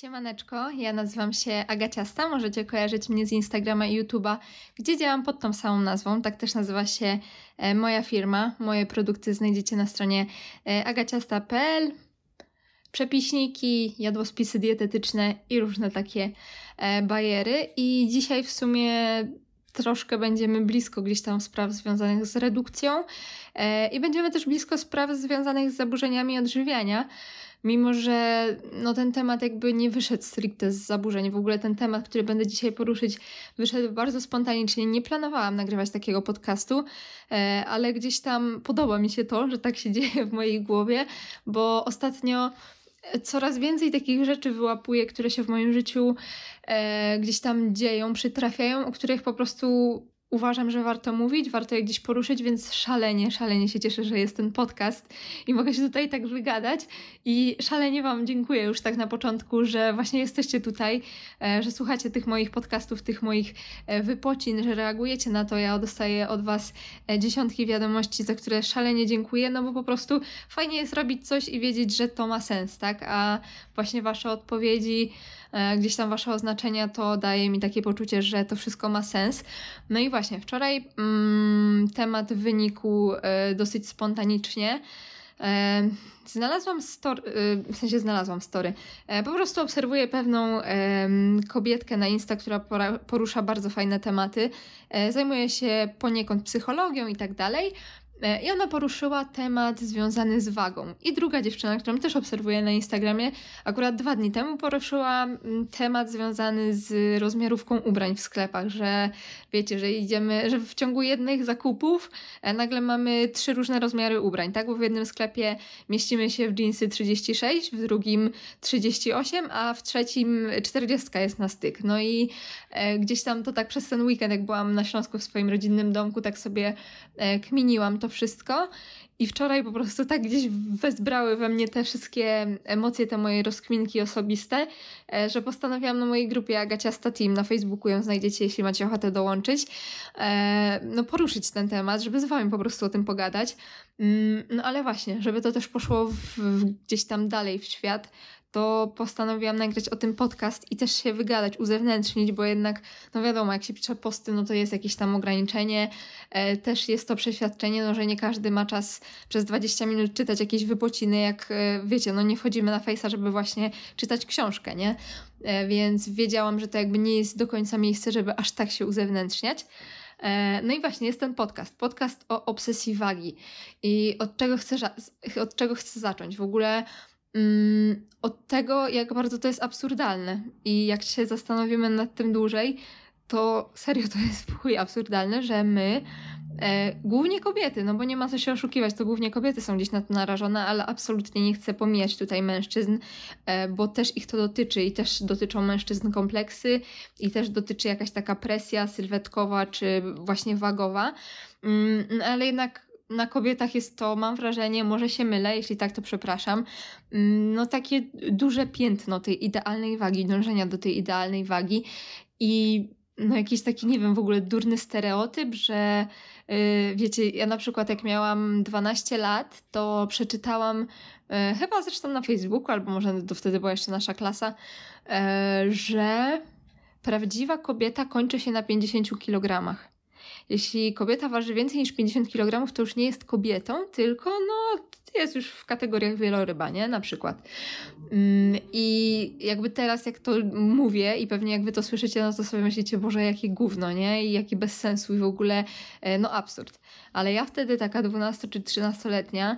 Siemaneczko, ja nazywam się Agaciasta, możecie kojarzyć mnie z Instagrama i YouTube'a, gdzie działam pod tą samą nazwą, tak też nazywa się e, moja firma. Moje produkty znajdziecie na stronie e, agaciasta.pl. Przepiśniki, jadłospisy dietetyczne i różne takie e, bajery. I dzisiaj w sumie troszkę będziemy blisko gdzieś tam spraw związanych z redukcją i będziemy też blisko spraw związanych z zaburzeniami odżywiania mimo że no, ten temat jakby nie wyszedł stricte z zaburzeń. W ogóle ten temat, który będę dzisiaj poruszyć, wyszedł bardzo spontanicznie. Nie planowałam nagrywać takiego podcastu, e, ale gdzieś tam podoba mi się to, że tak się dzieje w mojej głowie, bo ostatnio coraz więcej takich rzeczy wyłapuję, które się w moim życiu e, gdzieś tam dzieją, przytrafiają, o których po prostu uważam, że warto mówić, warto je gdzieś poruszyć, więc szalenie, szalenie się cieszę, że jest ten podcast i mogę się tutaj tak wygadać. I szalenie Wam dziękuję już tak na początku, że właśnie jesteście tutaj, e, że słuchacie tych moich podcastów, tych moich e, wypocin, że reagujecie na to. Ja dostaję od Was e, dziesiątki wiadomości, za które szalenie dziękuję, no bo po prostu fajnie jest robić coś i wiedzieć, że to ma sens, tak? A właśnie Wasze odpowiedzi, gdzieś tam wasze oznaczenia, to daje mi takie poczucie, że to wszystko ma sens. No i właśnie, wczoraj mm, temat wynikł y, dosyć spontanicznie. E, znalazłam story, w sensie znalazłam story. Po prostu obserwuję pewną kobietkę na Insta, która porusza bardzo fajne tematy. Zajmuje się poniekąd psychologią i tak dalej. E, I ona poruszyła temat związany z wagą. I druga dziewczyna, którą też obserwuję na Instagramie, akurat dwa dni temu poruszyła temat związany z rozmiarówką ubrań w sklepach, że wiecie, że idziemy, że w ciągu jednych zakupów e, nagle mamy trzy różne rozmiary ubrań, tak? Bo w jednym sklepie mieścimy się w jeansy 36, w drugim 38, a w trzecim 40 jest na styk. No i e, gdzieś tam to tak przez ten weekend, jak byłam na Śląsku w swoim rodzinnym domku, tak sobie kminiłam to wszystko. I wczoraj po prostu tak gdzieś wezbrały we mnie te wszystkie emocje, te moje rozkminki osobiste, e, że postanowiłam na mojej grupie Agaciasta Team na Facebooku, ją znajdziecie, jeśli macie ochotę dołączyć, e, no poruszyć ten temat, żeby z wami po prostu o tym pogadać. Mm, no ale właśnie, żeby to też poszło w, w gdzieś tam dalej w świat, to postanowiłam nagrać o tym podcast i też się wygadać, uzewnętrznić, bo jednak, no wiadomo, jak się pisze posty, no to jest jakieś tam ograniczenie. E, też jest to przeświadczenie, no, że nie każdy ma czas przez 20 minut czytać jakieś wypociny, jak e, wiecie, no nie wchodzimy na Face'a, żeby właśnie czytać książkę, nie? E, więc wiedziałam, że to jakby nie jest do końca miejsce, żeby aż tak się uzewnętrzniać. No i właśnie jest ten podcast, podcast o obsesji wagi. I od czego chcę, od czego chcę zacząć? W ogóle Mm, od tego, jak bardzo to jest absurdalne. I jak się zastanowimy nad tym dłużej, to serio to jest chuj absurdalne, że my, e, głównie kobiety, no bo nie ma co się oszukiwać, to głównie kobiety są gdzieś na to narażone, ale absolutnie nie chcę pomijać tutaj mężczyzn, e, bo też ich to dotyczy i też dotyczą mężczyzn kompleksy i też dotyczy jakaś taka presja sylwetkowa czy właśnie wagowa, mm, no ale jednak na kobietach jest to, mam wrażenie, może się mylę, jeśli tak, to przepraszam, mm, no takie duże piętno tej idealnej wagi, dążenia do tej idealnej wagi i no jakiś taki, nie wiem, w ogóle durny stereotyp, że yy, wiecie, ja na przykład jak miałam 12 lat, to przeczytałam, yy, chyba zresztą na Facebooku, albo może to wtedy była jeszcze nasza klasa, yy, że prawdziwa kobieta kończy się na 50 kilogramach. Jeśli kobieta waży więcej niż 50 kg, to już nie jest kobietą, tylko no, jest już w kategoriach wieloryba, nie? Na przykład. Mm, I jakby teraz, jak to mówię i pewnie jak wy to słyszycie, no to sobie myślicie, Boże, jakie gówno, nie? I jaki bez sensu i w ogóle, e, no absurd. Ale ja wtedy, taka 12 czy 13-letnia,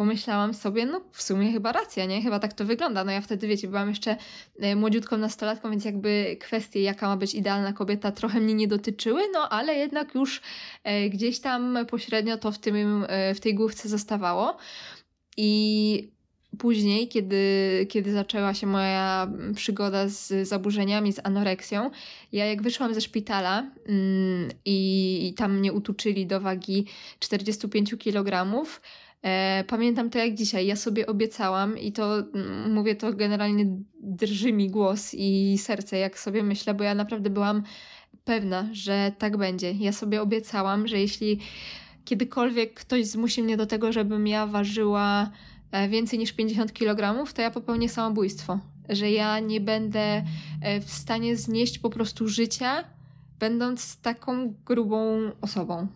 pomyślałam sobie, no w sumie chyba racja, nie? Chyba tak to wygląda. No ja wtedy, wiecie, byłam jeszcze e, młodziutką nastolatką, więc jakby kwestie, jaka ma być idealna kobieta, trochę mnie nie dotyczyły, no ale jednak już e, gdzieś tam pośrednio to w, tym, e, w tej główce zostawało. I później, kiedy, kiedy zaczęła się moja przygoda z zaburzeniami, z anoreksją, ja jak wyszłam ze szpitala mm, i, i tam mnie utuczyli do wagi 45 kg, pamiętam to jak dzisiaj. Ja sobie obiecałam i to mm, mówię, to generalnie drży mi głos i serce, jak sobie myślę, bo ja naprawdę byłam pewna, że tak będzie. Ja sobie obiecałam, że jeśli kiedykolwiek ktoś zmusi mnie do tego, żebym ja ważyła e, więcej niż 50 kg, to ja popełnię samobójstwo. że ja nie będę e, w stanie znieść po prostu życia, będąc taką grubą osobą.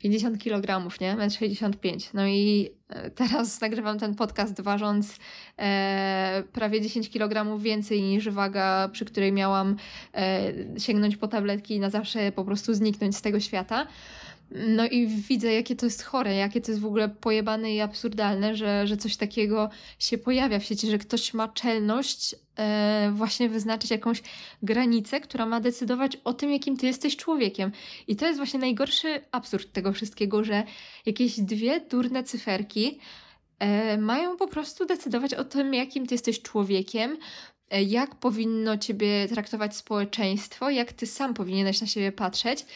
50 kg, nie? 1,65 m. No i e, teraz nagrywam ten podcast ważąc e, prawie 10 kg więcej niż waga, przy której miałam e, sięgnąć po tabletki i na zawsze po prostu zniknąć z tego świata. No i widzę, jakie to jest chore, jakie to jest w ogóle pojebane i absurdalne, że, że coś takiego się pojawia w sieci, że ktoś ma czelność e, właśnie wyznaczyć jakąś granicę, która ma decydować o tym, jakim ty jesteś człowiekiem. I to jest właśnie najgorszy absurd tego wszystkiego, że jakieś dwie durne cyferki e, mają po prostu decydować o tym, jakim ty jesteś człowiekiem, e, jak powinno ciebie traktować społeczeństwo, jak ty sam powinieneś na siebie patrzeć.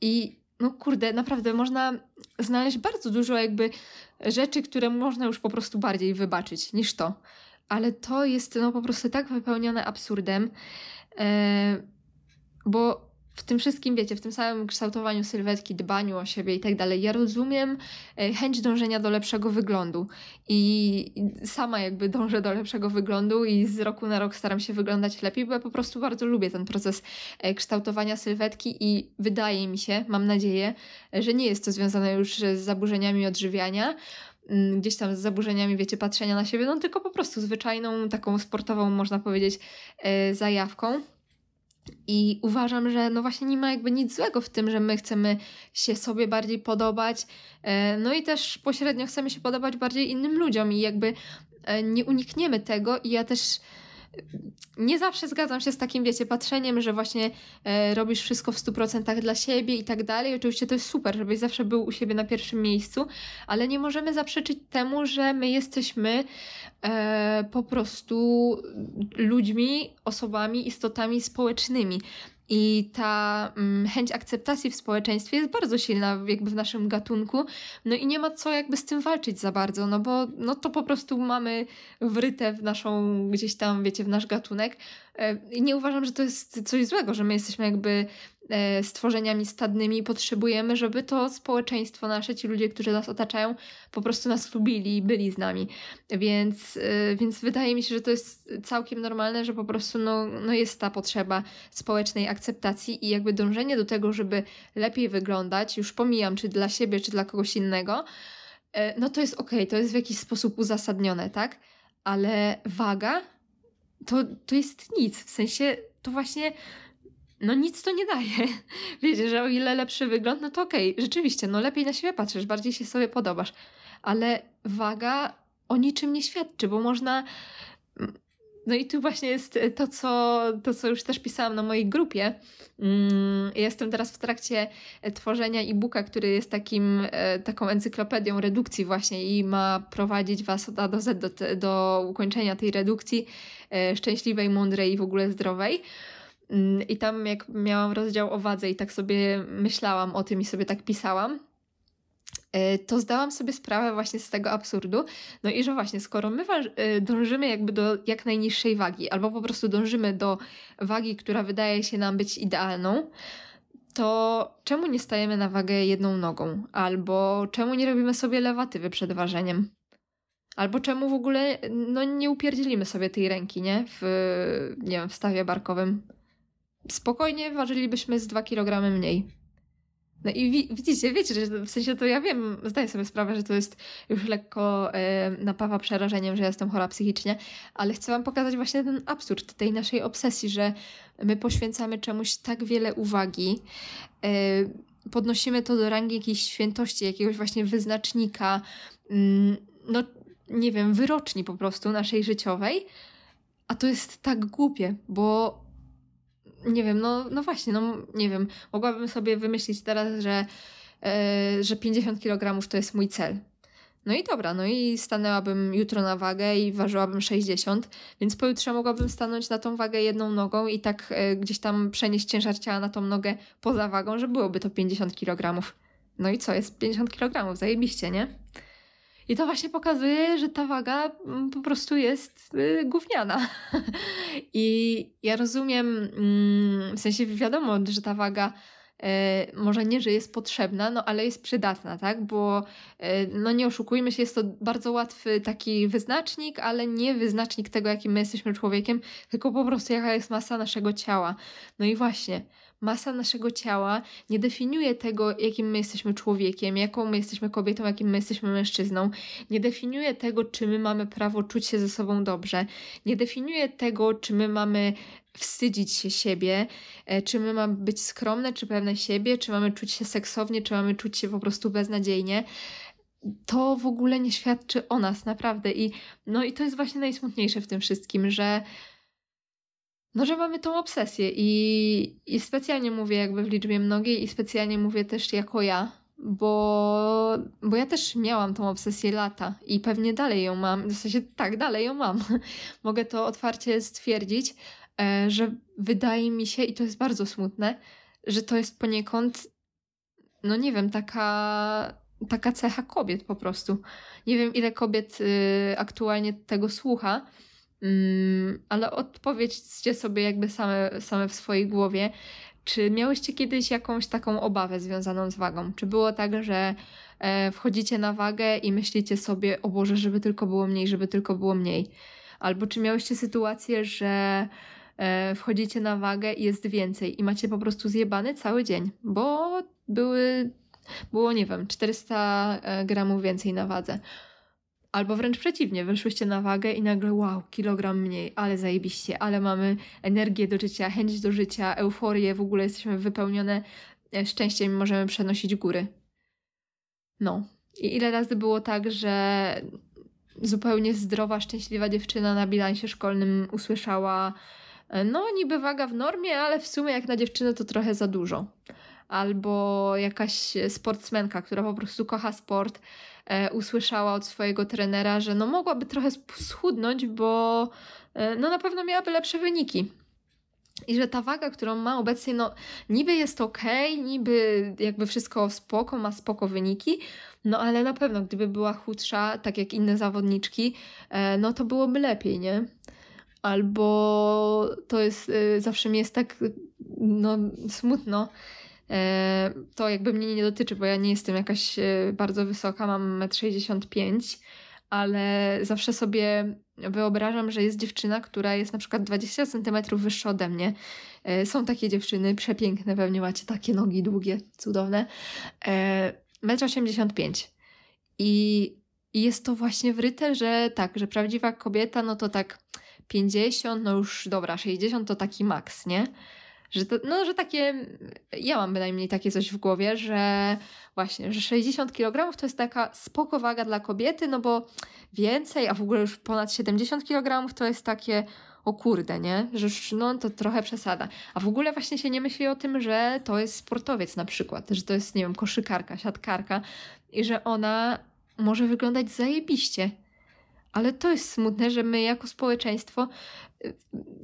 I no kurde, naprawdę można znaleźć bardzo dużo jakby rzeczy, które można już po prostu bardziej wybaczyć niż to. Ale to jest no po prostu tak wypełnione absurdem, e, bo w tym wszystkim, wiecie, w tym samym kształtowaniu sylwetki, dbaniu o siebie i tak dalej, ja rozumiem e, chęć dążenia do lepszego wyglądu i sama jakby dążę do lepszego wyglądu i z roku na rok staram się wyglądać lepiej, bo ja po prostu bardzo lubię ten proces e, kształtowania sylwetki i wydaje mi się, mam nadzieję, że nie jest to związane już z zaburzeniami odżywiania, mm, gdzieś tam z zaburzeniami, wiecie, patrzenia na siebie, no tylko po prostu zwyczajną, taką sportową, można powiedzieć, e, zajawką. I uważam, że no właśnie nie ma jakby nic złego w tym, że my chcemy się sobie bardziej podobać, e, no i też pośrednio chcemy się podobać bardziej innym ludziom i jakby e, nie unikniemy tego. I ja też nie zawsze zgadzam się z takim, wiecie, patrzeniem, że właśnie e, robisz wszystko w 100% dla siebie i tak dalej. Oczywiście to jest super, żebyś zawsze był u siebie na pierwszym miejscu, ale nie możemy zaprzeczyć temu, że my jesteśmy e, po prostu ludźmi, osobami, istotami społecznymi. I ta mm, chęć akceptacji w społeczeństwie jest bardzo silna jakby w naszym gatunku. No i nie ma co jakby z tym walczyć za bardzo, no bo no to po prostu mamy wryte w naszą gdzieś tam, wiecie, w nasz gatunek. E, I nie uważam, że to jest coś złego, że my jesteśmy jakby stworzeniami stadnymi potrzebujemy, żeby to społeczeństwo nasze, ci ludzie, którzy nas otaczają, po prostu nas lubili i byli z nami. Więc, e, więc wydaje mi się, że to jest całkiem normalne, że po prostu no, no jest ta potrzeba społecznej akceptacji i jakby dążenie do tego, żeby lepiej wyglądać, już pomijam, czy dla siebie, czy dla kogoś innego, e, no to jest okej, okay, to jest w jakiś sposób uzasadnione, tak? Ale waga to, to jest nic. W sensie to właśnie no nic to nie daje. Wiecie, że o ile lepszy wygląd, no to okej, okay, rzeczywiście, no lepiej na siebie patrzysz, bardziej się sobie podobasz. Ale waga o niczym nie świadczy, bo można... No i tu właśnie jest to, co, to, co już też pisałam na mojej grupie. Mm, jestem teraz w trakcie tworzenia e-booka, który jest takim, e, taką encyklopedią redukcji właśnie i ma prowadzić Was od A do Z do, do ukończenia tej redukcji e, szczęśliwej, mądrej i w ogóle zdrowej. Mm, I tam jak miałam rozdział o wadze i tak sobie myślałam o tym i sobie tak pisałam, e, to zdałam sobie sprawę właśnie z tego absurdu. No i że właśnie, skoro my e, dążymy jakby do jak najniższej wagi, albo po prostu dążymy do wagi, która wydaje się nam być idealną, to czemu nie stajemy na wagę jedną nogą? Albo czemu nie robimy sobie lewatywy przed ważeniem? Albo czemu w ogóle no, nie upierdzielimy sobie tej ręki, nie? W, nie wiem, w stawie barkowym spokojnie ważylibyśmy z 2 kg mniej. No i wi widzicie, wiecie, że w sensie to ja wiem, zdaję sobie sprawę, że to jest już lekko e, napawa przerażeniem, że jestem chora psychicznie, ale chcę Wam pokazać właśnie ten absurd tej naszej obsesji, że my poświęcamy czemuś tak wiele uwagi, e, podnosimy to do rangi jakiejś świętości, jakiegoś właśnie wyznacznika, mm, no nie wiem, wyroczni po prostu naszej życiowej, a to jest tak głupie, bo nie wiem, no, no właśnie, no nie wiem, mogłabym sobie wymyślić teraz, że, yy, że 50 kg to jest mój cel. No i dobra, no i stanęłabym jutro na wagę i ważyłabym 60, więc pojutrze mogłabym stanąć na tą wagę jedną nogą i tak yy, gdzieś tam przenieść ciężar ciała na tą nogę poza wagą, że byłoby to 50 kg. No i co, jest 50 kg, zajebiście, nie? I to właśnie pokazuje, że ta waga mm, po prostu jest y, gówniana. I ja rozumiem, mm, w sensie wiadomo, że ta waga e, może nie, że jest potrzebna, no ale jest przydatna, tak? Bo e, no nie oszukujmy się, jest to bardzo łatwy taki wyznacznik, ale nie wyznacznik tego, jakim my jesteśmy człowiekiem, tylko po prostu jaka jest masa naszego ciała. No i właśnie, masa naszego ciała nie definiuje tego, jakim my jesteśmy człowiekiem, jaką my jesteśmy kobietą, jakim my jesteśmy mężczyzną. Nie definiuje tego, czy my mamy prawo czuć się ze sobą dobrze. Nie definiuje tego, czy my mamy wstydzić się siebie, e, czy my mamy być skromne, czy pewne siebie, czy mamy czuć się seksownie, czy mamy czuć się po prostu beznadziejnie. To w ogóle nie świadczy o nas, naprawdę. I, no i to jest właśnie najsmutniejsze w tym wszystkim, że no, że mamy tą obsesję i, i specjalnie mówię jakby w liczbie mnogiej i specjalnie mówię też jako ja, bo, bo ja też miałam tą obsesję lata i pewnie dalej ją mam, w sensie tak, dalej ją mam. Mogę to otwarcie stwierdzić, e, że wydaje mi się, i to jest bardzo smutne, że to jest poniekąd, no nie wiem, taka, taka cecha kobiet po prostu. Nie wiem, ile kobiet y, aktualnie tego słucha, Mm, ale odpowiedzcie sobie jakby same, same w swojej głowie, czy miałyście kiedyś jakąś taką obawę związaną z wagą? Czy było tak, że e, wchodzicie na wagę i myślicie sobie, o Boże, żeby tylko było mniej, żeby tylko było mniej? Albo czy miałyście sytuację, że e, wchodzicie na wagę i jest więcej i macie po prostu zjebany cały dzień, bo były, było, nie wiem, 400 e, gramów więcej na wadze. Albo wręcz przeciwnie, wyszłyście na wagę i nagle wow, kilogram mniej, ale zajebiście, ale mamy energię do życia, chęć do życia, euforię, w ogóle jesteśmy wypełnione e, szczęściem możemy przenosić góry. No. I ile razy było tak, że zupełnie zdrowa, szczęśliwa dziewczyna na bilansie szkolnym usłyszała e, no niby waga w normie, ale w sumie jak na dziewczynę to trochę za dużo. Albo jakaś sportsmenka, która po prostu kocha sport, e, usłyszała od swojego trenera, że no mogłaby trochę schudnąć, bo e, no na pewno miałaby lepsze wyniki. I że ta waga, którą ma obecnie, no niby jest ok, niby jakby wszystko spoko, ma spoko wyniki, no ale na pewno gdyby była chudsza, tak jak inne zawodniczki, e, no to byłoby lepiej, nie? Albo to jest, e, zawsze mi jest tak, no smutno, to jakby mnie nie dotyczy, bo ja nie jestem jakaś e, bardzo wysoka, mam 1,65 m, ale zawsze sobie wyobrażam, że jest dziewczyna, która jest na przykład 20 cm wyższa ode mnie. E, są takie dziewczyny, przepiękne, pewnie macie takie nogi długie, cudowne. 1,85 m. I jest to właśnie wryte, że tak, że prawdziwa kobieta, no to tak 50, no już dobra, 60 to taki maks, nie? Że to, no, że takie, ja mam bynajmniej takie coś w głowie, że właśnie, że 60 kg to jest taka spoko waga dla kobiety, no bo więcej, a w ogóle już ponad 70 kg to jest takie, o kurde, nie? Że już, no to trochę przesada. A w ogóle właśnie się nie myśli o tym, że to jest sportowiec na przykład, że to jest, nie wiem, koszykarka, siatkarka i że ona może wyglądać zajebiście. Ale to jest smutne, że my jako społeczeństwo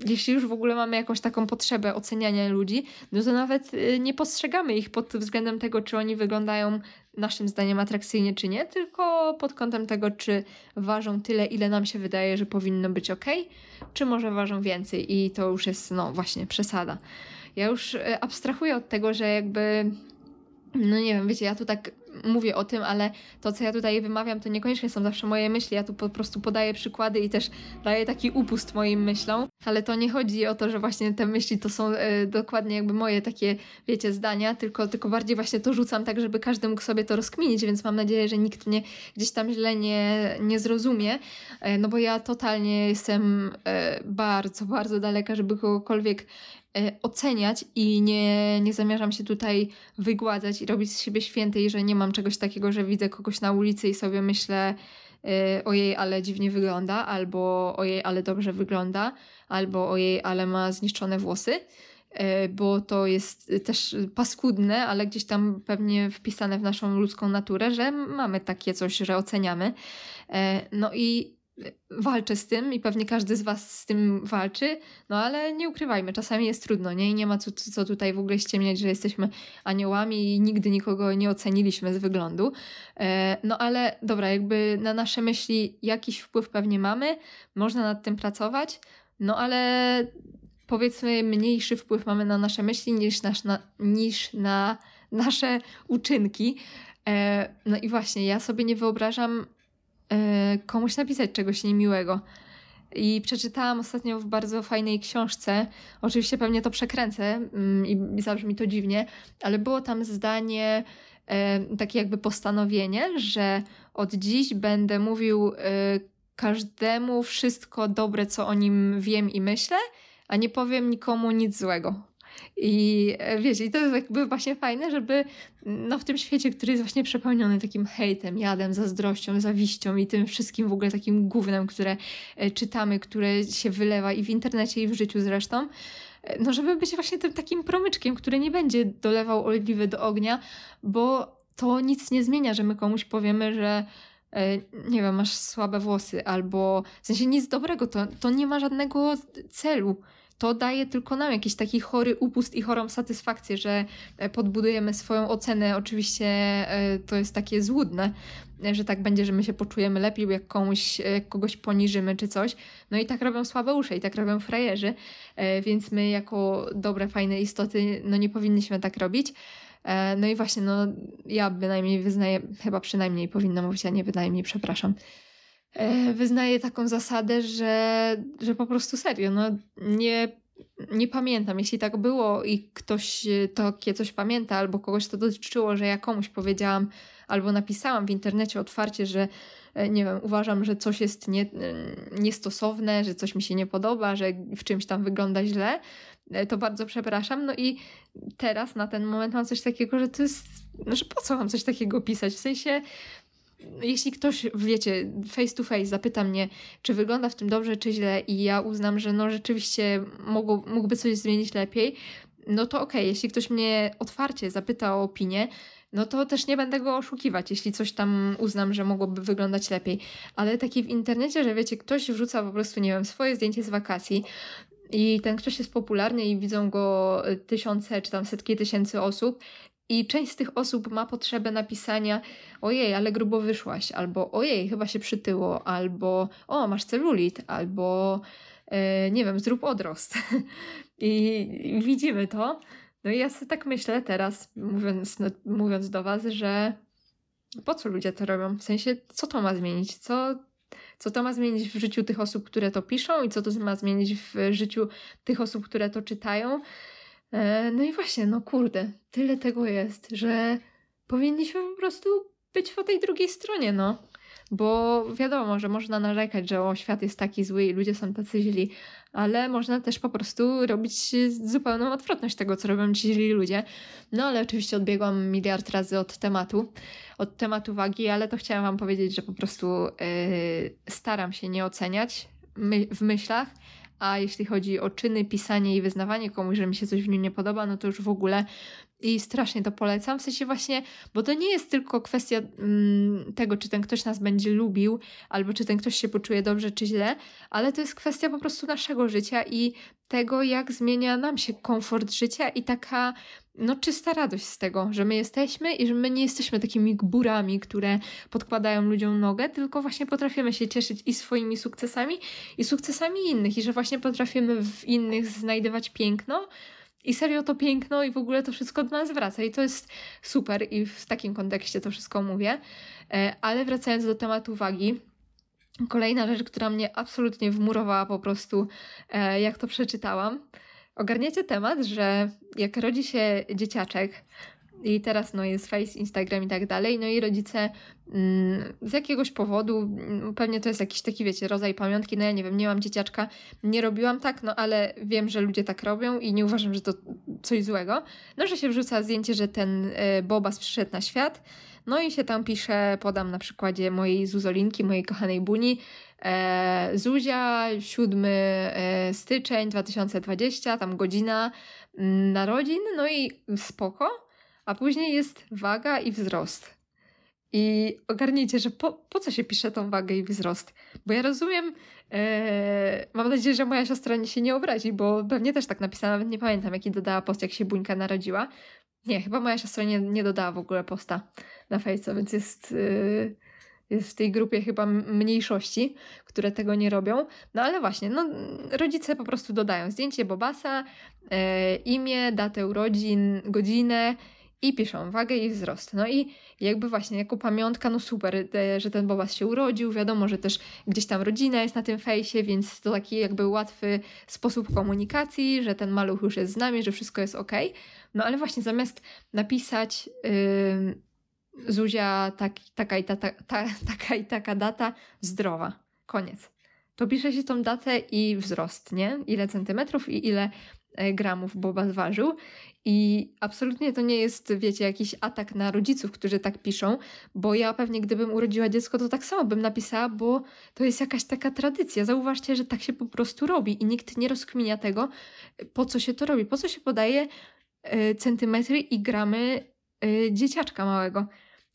jeśli już w ogóle mamy jakąś taką potrzebę oceniania ludzi, no to nawet y, nie postrzegamy ich pod względem tego, czy oni wyglądają naszym zdaniem atrakcyjnie, czy nie, tylko pod kątem tego, czy ważą tyle, ile nam się wydaje, że powinno być ok, czy może ważą więcej i to już jest, no właśnie, przesada. Ja już y, abstrahuję od tego, że jakby no nie wiem, wiecie, ja tu tak mówię o tym, ale to, co ja tutaj wymawiam, to niekoniecznie są zawsze moje myśli. Ja tu po prostu podaję przykłady i też daję taki upust moim myślom, ale to nie chodzi o to, że właśnie te myśli to są e, dokładnie jakby moje takie, wiecie, zdania, tylko, tylko bardziej właśnie to rzucam tak, żeby każdy mógł sobie to rozkminić, więc mam nadzieję, że nikt mnie gdzieś tam źle nie, nie zrozumie, e, no bo ja totalnie jestem e, bardzo, bardzo daleka, żeby kogokolwiek oceniać i nie, nie zamierzam się tutaj wygładzać i robić z siebie świętej, że nie mam czegoś takiego, że widzę kogoś na ulicy i sobie myślę yy, ojej, ale dziwnie wygląda, albo ojej, ale dobrze wygląda, albo ojej, ale ma zniszczone włosy, yy, bo to jest też paskudne, ale gdzieś tam pewnie wpisane w naszą ludzką naturę, że mamy takie coś, że oceniamy. No i walczę z tym i pewnie każdy z Was z tym walczy, no ale nie ukrywajmy, czasami jest trudno, nie? I nie ma co, co tutaj w ogóle ściemniać, że jesteśmy aniołami i nigdy nikogo nie oceniliśmy z wyglądu. E, no ale dobra, jakby na nasze myśli jakiś wpływ pewnie mamy, można nad tym pracować, no ale powiedzmy mniejszy wpływ mamy na nasze myśli niż, nasz, na, niż na nasze uczynki. E, no i właśnie, ja sobie nie wyobrażam komuś napisać czegoś niemiłego. I przeczytałam ostatnio w bardzo fajnej książce, oczywiście pewnie to przekręcę mm, i zabrzmi to dziwnie, ale było tam zdanie, e, takie jakby postanowienie, że od dziś będę mówił każdemu wszystko dobre, co o nim wiem i myślę, a nie powiem nikomu nic złego. I e, wiecie, i to jest jakby właśnie fajne, żeby no, w tym świecie, który jest właśnie przepełniony takim hejtem, jadem, zazdrością, zawiścią i tym wszystkim w ogóle takim głównym, które e, czytamy, które się wylewa i w internecie, i w życiu zresztą, e, no żeby być właśnie tym takim promyczkiem, który nie będzie dolewał oliwy do ognia, bo to nic nie zmienia, że my komuś powiemy, że nie wiem, masz słabe włosy, albo w sensie nic dobrego, to, to nie ma żadnego celu to daje tylko nam jakiś taki chory upust i chorą satysfakcję, że e, podbudujemy swoją ocenę. Oczywiście e, to jest takie złudne, e, że tak będzie, że my się poczujemy lepiej, jak komuś, kogoś poniżymy czy coś. No i tak robią słabe usze i tak robią frajerzy, więc my jako dobre, fajne istoty, no nie powinniśmy tak robić. No i właśnie, no ja bynajmniej wyznaję, chyba przynajmniej powinna mówić, a nie bynajmniej, przepraszam. E, wyznaję taką zasadę, że, że po prostu serio, no nie, nie pamiętam. Jeśli tak było i ktoś takie coś pamięta, albo kogoś to dotyczyło, że ja komuś powiedziałam, albo napisałam w internecie otwarcie, że e, nie wiem, uważam, że coś jest nie, niestosowne, że coś mi się nie podoba, że w czymś tam wygląda źle, e, to bardzo przepraszam. No i teraz na ten moment mam coś takiego, że to jest, że po co mam coś takiego pisać? W sensie jeśli ktoś, wiecie, face to face zapyta mnie, czy wygląda w tym dobrze, czy źle, i ja uznam, że no rzeczywiście mógł, mógłby coś zmienić lepiej, no to okej, okay. jeśli ktoś mnie otwarcie zapyta o opinię, no to też nie będę go oszukiwać, jeśli coś tam uznam, że mogłoby wyglądać lepiej. Ale taki w internecie, że wiecie, ktoś wrzuca po prostu, nie wiem, swoje zdjęcie z wakacji i ten ktoś jest popularny i widzą go tysiące czy tam setki tysięcy osób i część z tych osób ma potrzebę napisania ojej, ale grubo wyszłaś, albo ojej, chyba się przytyło, albo o, masz celulit, albo e, nie wiem, zrób odrost. I, I, widzimy to. No i ja sobie tak myślę teraz, mówiąc, no, mówiąc do Was, że po co ludzie to robią? W sensie, co to ma zmienić? Co, co to ma zmienić w życiu tych osób, które to piszą i co to ma zmienić w życiu tych osób, które to czytają? E, no i właśnie, no kurde, tyle tego jest, że powinniśmy po prostu być po tej drugiej stronie, no. Bo wiadomo, że można narzekać, że o, świat jest taki zły i ludzie są tacy źli, ale można też po prostu robić zupełną odwrotność tego, co robią ci źli ludzie. No ale oczywiście odbiegłam miliard razy od tematu, od tematu wagi, ale to chciałam Wam powiedzieć, że po prostu yy, staram się nie oceniać my w myślach, a jeśli chodzi o czyny, pisanie i wyznawanie komuś, że mi się coś w nim nie podoba, no to już w ogóle i strasznie to polecam. W sensie właśnie, bo to nie jest tylko kwestia mm, tego, czy ten ktoś nas będzie lubił, albo czy ten ktoś się poczuje dobrze, czy źle, ale to jest kwestia po prostu naszego życia i tego, jak zmienia nam się komfort życia i taka no, czysta radość z tego, że my jesteśmy i że my nie jesteśmy takimi gburami, które podkładają ludziom nogę, tylko właśnie potrafimy się cieszyć i swoimi sukcesami, i sukcesami innych, i że właśnie potrafimy w innych znajdywać piękno. I serio to piękno i w ogóle to wszystko do nas wraca i to jest super i w takim kontekście to wszystko mówię. E, ale wracając do tematu wagi, kolejna rzecz, która mnie absolutnie wmurowała po prostu, e, jak to przeczytałam, ogarniecie temat, że jak rodzi się dzieciaczek, i teraz no, jest Face, Instagram i tak dalej. No i rodzice mm, z jakiegoś powodu, mm, pewnie to jest jakiś taki, wiecie, rodzaj pamiątki. No ja nie wiem, nie mam dzieciaczka, nie robiłam tak, no ale wiem, że ludzie tak robią i nie uważam, że to coś złego. No, że się wrzuca zdjęcie, że ten y, Bobas przyszedł na świat. No i się tam pisze, podam na przykładzie mojej Zuzolinki, mojej kochanej Buni, Zuzia, 7 e, styczeń 2020, tam godzina mm, narodzin, no i spoko, a później jest waga i wzrost. I ogarnijcie, że po, po co się pisze tą wagę i wzrost? Bo ja rozumiem, e, mam nadzieję, że moja siostra się nie obrazi, bo pewnie też tak napisała, nawet nie pamiętam, jaki dodała post, jak się Buńka narodziła. Nie, chyba moja siostra nie, nie dodała w ogóle posta na Fejco, więc jest, yy, w tej grupie chyba mniejszości, które tego nie robią. No ale właśnie, no, rodzice po prostu dodają zdjęcie Bobasa, e, imię, datę urodzin, godzinę i piszą wagę i wzrost. No i jakby właśnie jako pamiątka, no super, że ten Bobas się urodził, wiadomo, że też gdzieś tam rodzina jest na tym fejsie, więc to taki jakby łatwy sposób komunikacji, że ten maluch już jest z nami, że wszystko jest ok. No ale właśnie zamiast napisać yy, Zuzia tak, taka, i ta, ta, ta, taka i taka data, zdrowa, koniec. To pisze się tą datę i wzrost, nie? Ile centymetrów i ile e, gramów Boba zważył. I absolutnie to nie jest, wiecie, jakiś atak na rodziców, którzy tak piszą, bo ja pewnie gdybym urodziła dziecko, to tak samo bym napisała, bo to jest jakaś taka tradycja. Zauważcie, że tak się po prostu robi i nikt nie rozkminia tego, po co się to robi, po co się podaje y, centymetry i gramy dzieciaczka małego.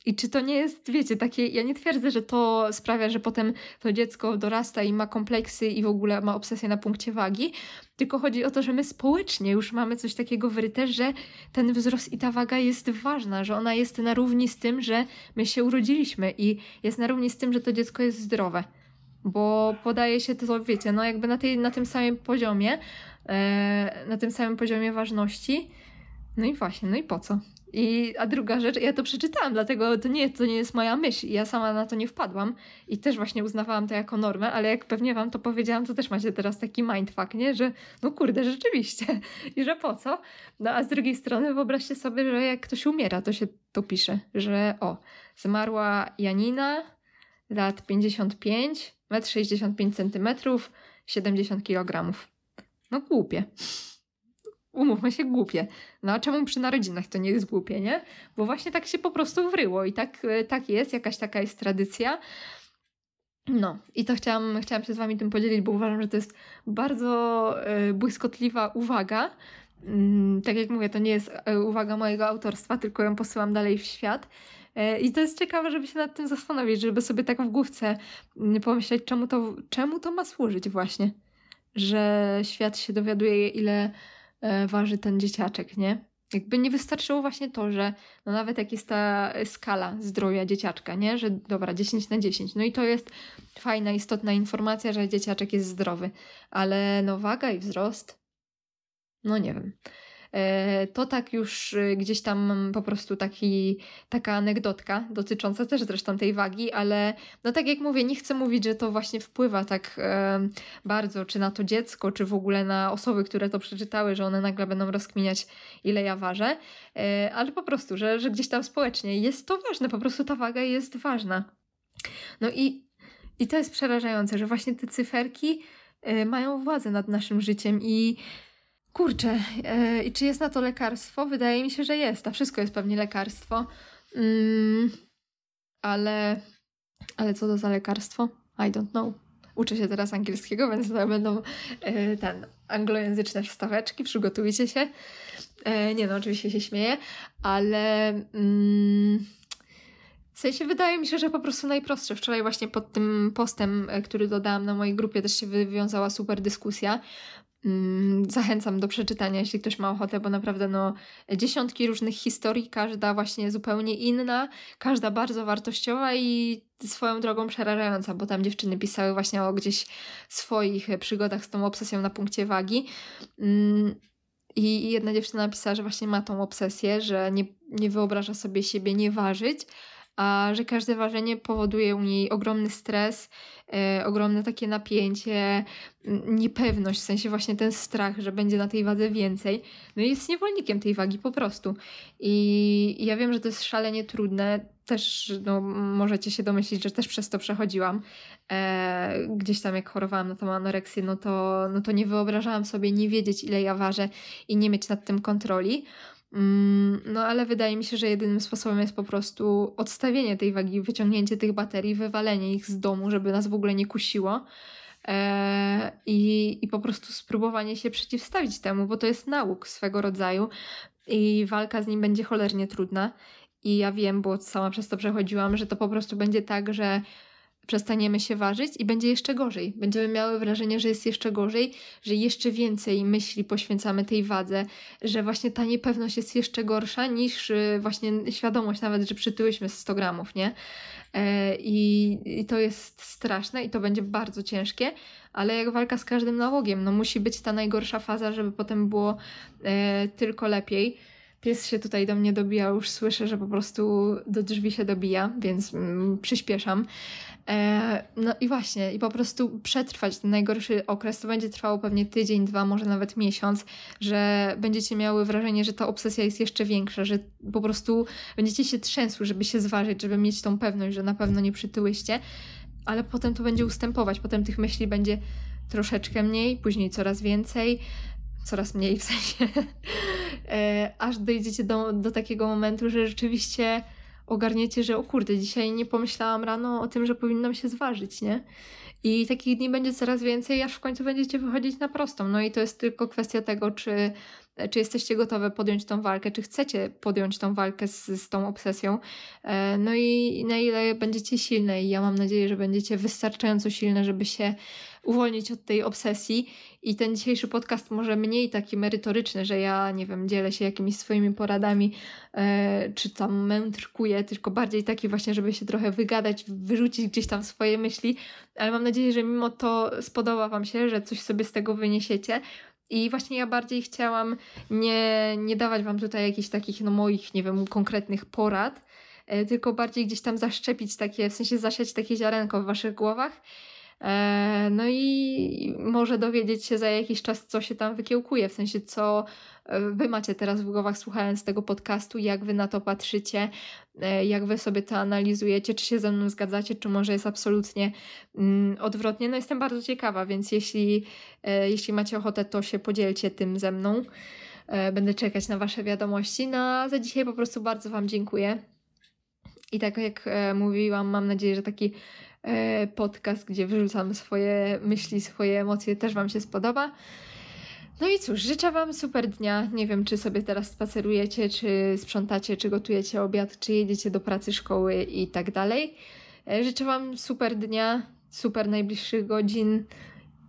I czy to nie jest, wiecie, takie. Ja nie twierdzę, że to sprawia, że potem to dziecko dorasta i ma kompleksy i w ogóle ma obsesję na punkcie wagi, tylko chodzi o to, że my społecznie już mamy coś takiego wyryte, że ten wzrost i ta waga jest ważna, że ona jest na równi z tym, że my się urodziliśmy i jest na równi z tym, że to dziecko jest zdrowe. Bo podaje się to, wiecie, no jakby na, tej, na tym samym poziomie, e, na tym samym poziomie ważności. No i właśnie, no i po co? I, a druga rzecz, ja to przeczytałam, dlatego to nie, to nie jest moja myśl. Ja sama na to nie wpadłam i też właśnie uznawałam to jako normę, ale jak pewnie wam to powiedziałam, to też macie teraz taki mindfuck, nie? Że no kurde, rzeczywiście. I że po co? No a z drugiej strony wyobraźcie sobie, że jak ktoś umiera, to się to pisze, że o, zmarła Janina, lat 55, 1,65 cm, 70 kg. No głupie umówmy się, głupie. No a czemu przy narodzinach to nie jest głupie, nie? Bo właśnie tak się po prostu wryło i tak, e, tak jest, jakaś taka jest tradycja. No, i to chciałam, chciałam się z Wami tym podzielić, bo uważam, że to jest bardzo y, błyskotliwa uwaga. Mm, tak jak mówię, to nie jest e, uwaga mojego autorstwa, tylko ją posyłam dalej w świat. I to jest ciekawe, żeby się nad tym zastanowić, żeby sobie tak w główce mm, pomyśleć, czemu to, czemu to ma służyć właśnie. Że świat się dowiaduje, ile E, waży ten dzieciaczek, nie? Jakby nie wystarczyło właśnie to, że no nawet jak jest ta skala zdrowia dzieciaczka, nie? Że dobra, 10 na 10. No i to jest fajna, istotna informacja, że dzieciaczek jest zdrowy. Ale no waga i wzrost, no nie wiem. E, to tak już y, gdzieś tam po prostu taki, taka anegdotka dotycząca też zresztą tej wagi, ale no tak jak mówię, nie chcę mówić, że to właśnie wpływa tak e, bardzo, czy na to dziecko, czy w ogóle na osoby, które to przeczytały, że one nagle będą rozkminiać, ile ja ważę, e, ale po prostu, że, że gdzieś tam społecznie jest to ważne, po prostu ta waga jest ważna. No i, i to jest przerażające, że właśnie te cyferki mają władzę nad naszym życiem i Kurczę, e, i czy jest na to lekarstwo? Wydaje mi się, że jest. A wszystko jest pewnie lekarstwo. Mm, ale, ale co to za lekarstwo? I don't know. Uczę się teraz angielskiego, więc to będą e, ten anglojęzyczne wstaweczki. Przygotujcie się. E, nie no, oczywiście się śmieję, ale mm, w sensie wydaje mi się, że po prostu najprostsze. Wczoraj właśnie pod tym postem, który dodałam na mojej grupie, też się wywiązała super dyskusja, zachęcam do przeczytania, jeśli ktoś ma ochotę, bo naprawdę no, dziesiątki różnych historii, każda właśnie zupełnie inna, każda bardzo wartościowa i swoją drogą przerażająca, bo tam dziewczyny pisały właśnie o gdzieś swoich przygodach z tą obsesją na punkcie wagi. Mm, I jedna dziewczyna napisała, że właśnie ma tą obsesję, że nie, nie wyobraża sobie siebie nie ważyć, a że każde ważenie powoduje u niej ogromny stres, e, ogromne takie napięcie, niepewność, w sensie właśnie ten strach, że będzie na tej wadze więcej. No i jest niewolnikiem tej wagi po prostu. I ja wiem, że to jest szalenie trudne. Też no, możecie się domyślić, że też przez to przechodziłam. E, gdzieś tam jak chorowałam na tą anoreksję, no to, no to nie wyobrażałam sobie nie wiedzieć, ile ja ważę i nie mieć nad tym kontroli. Mm, no ale wydaje mi się, że jedynym sposobem jest po prostu odstawienie tej wagi, wyciągnięcie tych baterii, wywalenie ich z domu, żeby nas w ogóle nie kusiło. E, I, I po prostu spróbowanie się przeciwstawić temu, bo to jest nauk swego rodzaju i walka z nim będzie cholernie trudna. I ja wiem, bo sama przez to przechodziłam, że to po prostu będzie tak, że przestaniemy się ważyć i będzie jeszcze gorzej. Będziemy miały wrażenie, że jest jeszcze gorzej, że jeszcze więcej myśli poświęcamy tej wadze, że właśnie ta niepewność jest jeszcze gorsza niż y, właśnie świadomość nawet, że przytyłyśmy 100 gramów, nie? E, I, I to jest straszne i to będzie bardzo ciężkie, ale jak walka z każdym nałogiem, no musi być ta najgorsza faza, żeby potem było e, tylko lepiej. Pies się tutaj do mnie dobija, już słyszę, że po prostu do drzwi się dobija, więc mm, przyspieszam. E, no i właśnie, i po prostu przetrwać ten najgorszy okres, to będzie trwało pewnie tydzień, dwa, może nawet miesiąc, że będziecie miały wrażenie, że ta obsesja jest jeszcze większa, że po prostu będziecie się trzęsły, żeby się zważyć, żeby mieć tą pewność, że na pewno nie przytyłyście, ale potem to będzie ustępować, potem tych myśli będzie troszeczkę mniej, później coraz więcej, coraz mniej w sensie, aż dojdziecie do, do takiego momentu, że rzeczywiście ogarniecie, że o kurde, dzisiaj nie pomyślałam rano o tym, że powinnam się zważyć, nie? I takich dni będzie coraz więcej, aż w końcu będziecie wychodzić na prostą. No i to jest tylko kwestia tego, czy, czy jesteście gotowe podjąć tą walkę, czy chcecie podjąć tą walkę z, z tą obsesją. E, no i na ile będziecie silne. I ja mam nadzieję, że będziecie wystarczająco silne, żeby się uwolnić od tej obsesji. I ten dzisiejszy podcast może mniej taki merytoryczny, że ja, nie wiem, dzielę się jakimiś swoimi poradami, e, czy tam mędrkuję, tylko bardziej taki właśnie, żeby się trochę wygadać, wyrzucić gdzieś tam swoje myśli. Ale mam nadzieję, że mimo to spodoba Wam się, że coś sobie z tego wyniesiecie. I właśnie ja bardziej chciałam nie, nie dawać Wam tutaj jakichś takich, no moich, nie wiem, konkretnych porad, e, tylko bardziej gdzieś tam zaszczepić takie, w sensie zasiać takie ziarenko w Waszych głowach no i może dowiedzieć się za jakiś czas, co się tam wykiełkuje, w sensie co e, wy macie teraz w głowach słuchając tego podcastu, jak wy na to patrzycie, e, jak wy sobie to analizujecie, czy się ze mną zgadzacie, czy może jest absolutnie mm, odwrotnie. No jestem bardzo ciekawa, więc jeśli, jeśli macie ochotę, to się podzielcie tym ze mną. Będę czekać na wasze wiadomości. No za dzisiaj po prostu bardzo wam dziękuję. I tak jak mówiłam, mam nadzieję, że taki E, podcast, gdzie wyrzucam swoje myśli, swoje emocje, też Wam się spodoba. No i cóż, życzę Wam super dnia. Nie wiem, czy sobie teraz spacerujecie, czy sprzątacie, czy gotujecie obiad, czy jedziecie do pracy, szkoły i tak dalej. E, życzę Wam super dnia, super najbliższych godzin.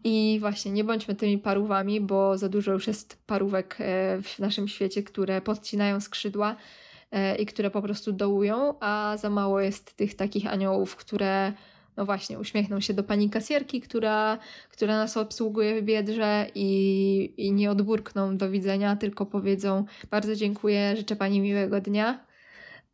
I właśnie nie bądźmy tymi parówami, bo za dużo już jest parówek e, w naszym świecie, które podcinają skrzydła i które po prostu dołują, a za mało jest tych takich aniołów, które no właśnie, uśmiechną się do pani kasierki, która, która nas obsługuje w biedrze i, i nie odburkną do widzenia, tylko powiedzą bardzo dziękuję, życzę pani miłego dnia.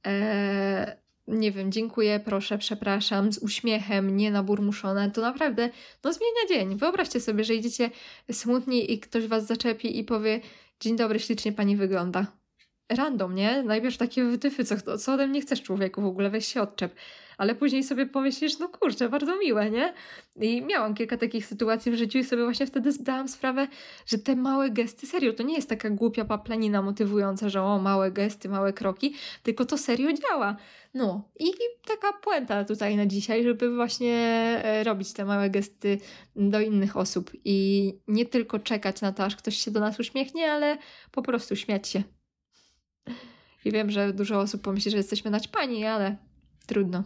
Eee, nie wiem, dziękuję, proszę, przepraszam, z uśmiechem, nie naburmuszone, to naprawdę, no zmienia dzień. Wyobraźcie sobie, że idziecie smutni i ktoś was zaczepi i powie, dzień dobry, ślicznie pani wygląda. Random, nie? Najpierw takie wytyfy, co, co ode mnie chcesz człowieku w ogóle, weź się odczep ale później sobie pomyślisz, no kurczę, bardzo miłe, nie? I miałam kilka takich sytuacji w życiu i sobie właśnie wtedy zdałam sprawę, że te małe gesty, serio, to nie jest taka głupia paplanina motywująca, że o, małe gesty, małe kroki, tylko to serio działa. No i taka puenta tutaj na dzisiaj, żeby właśnie e, robić te małe gesty do innych osób i nie tylko czekać na to, aż ktoś się do nas uśmiechnie, ale po prostu śmiać się. I wiem, że dużo osób pomyśli, że jesteśmy naćpani, ale trudno.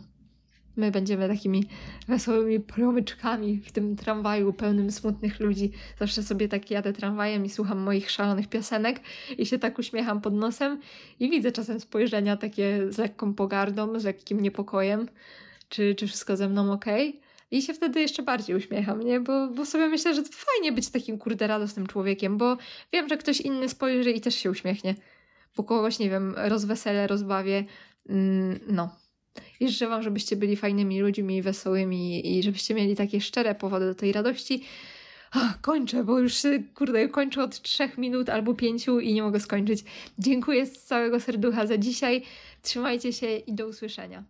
My będziemy takimi wesołymi promyczkami w tym tramwaju pełnym smutnych ludzi. Zawsze sobie tak jadę tramwajem i słucham moich szalonych piosenek i się tak uśmiecham pod nosem i widzę czasem spojrzenia takie z lekką pogardą, z lekkim niepokojem, czy, czy wszystko ze mną ok. I się wtedy jeszcze bardziej uśmiecham, nie? Bo, bo sobie myślę, że fajnie być takim kurde radosnym człowiekiem, bo wiem, że ktoś inny spojrzy i też się uśmiechnie. Bo kogoś, nie wiem, rozweselę, rozbawię. Mm, no, i życzę Wam, żebyście byli fajnymi ludźmi, wesołymi i żebyście mieli takie szczere powody do tej radości. Ach, kończę, bo już kurde, kończę od trzech minut albo pięciu i nie mogę skończyć. Dziękuję z całego serducha za dzisiaj. Trzymajcie się i do usłyszenia.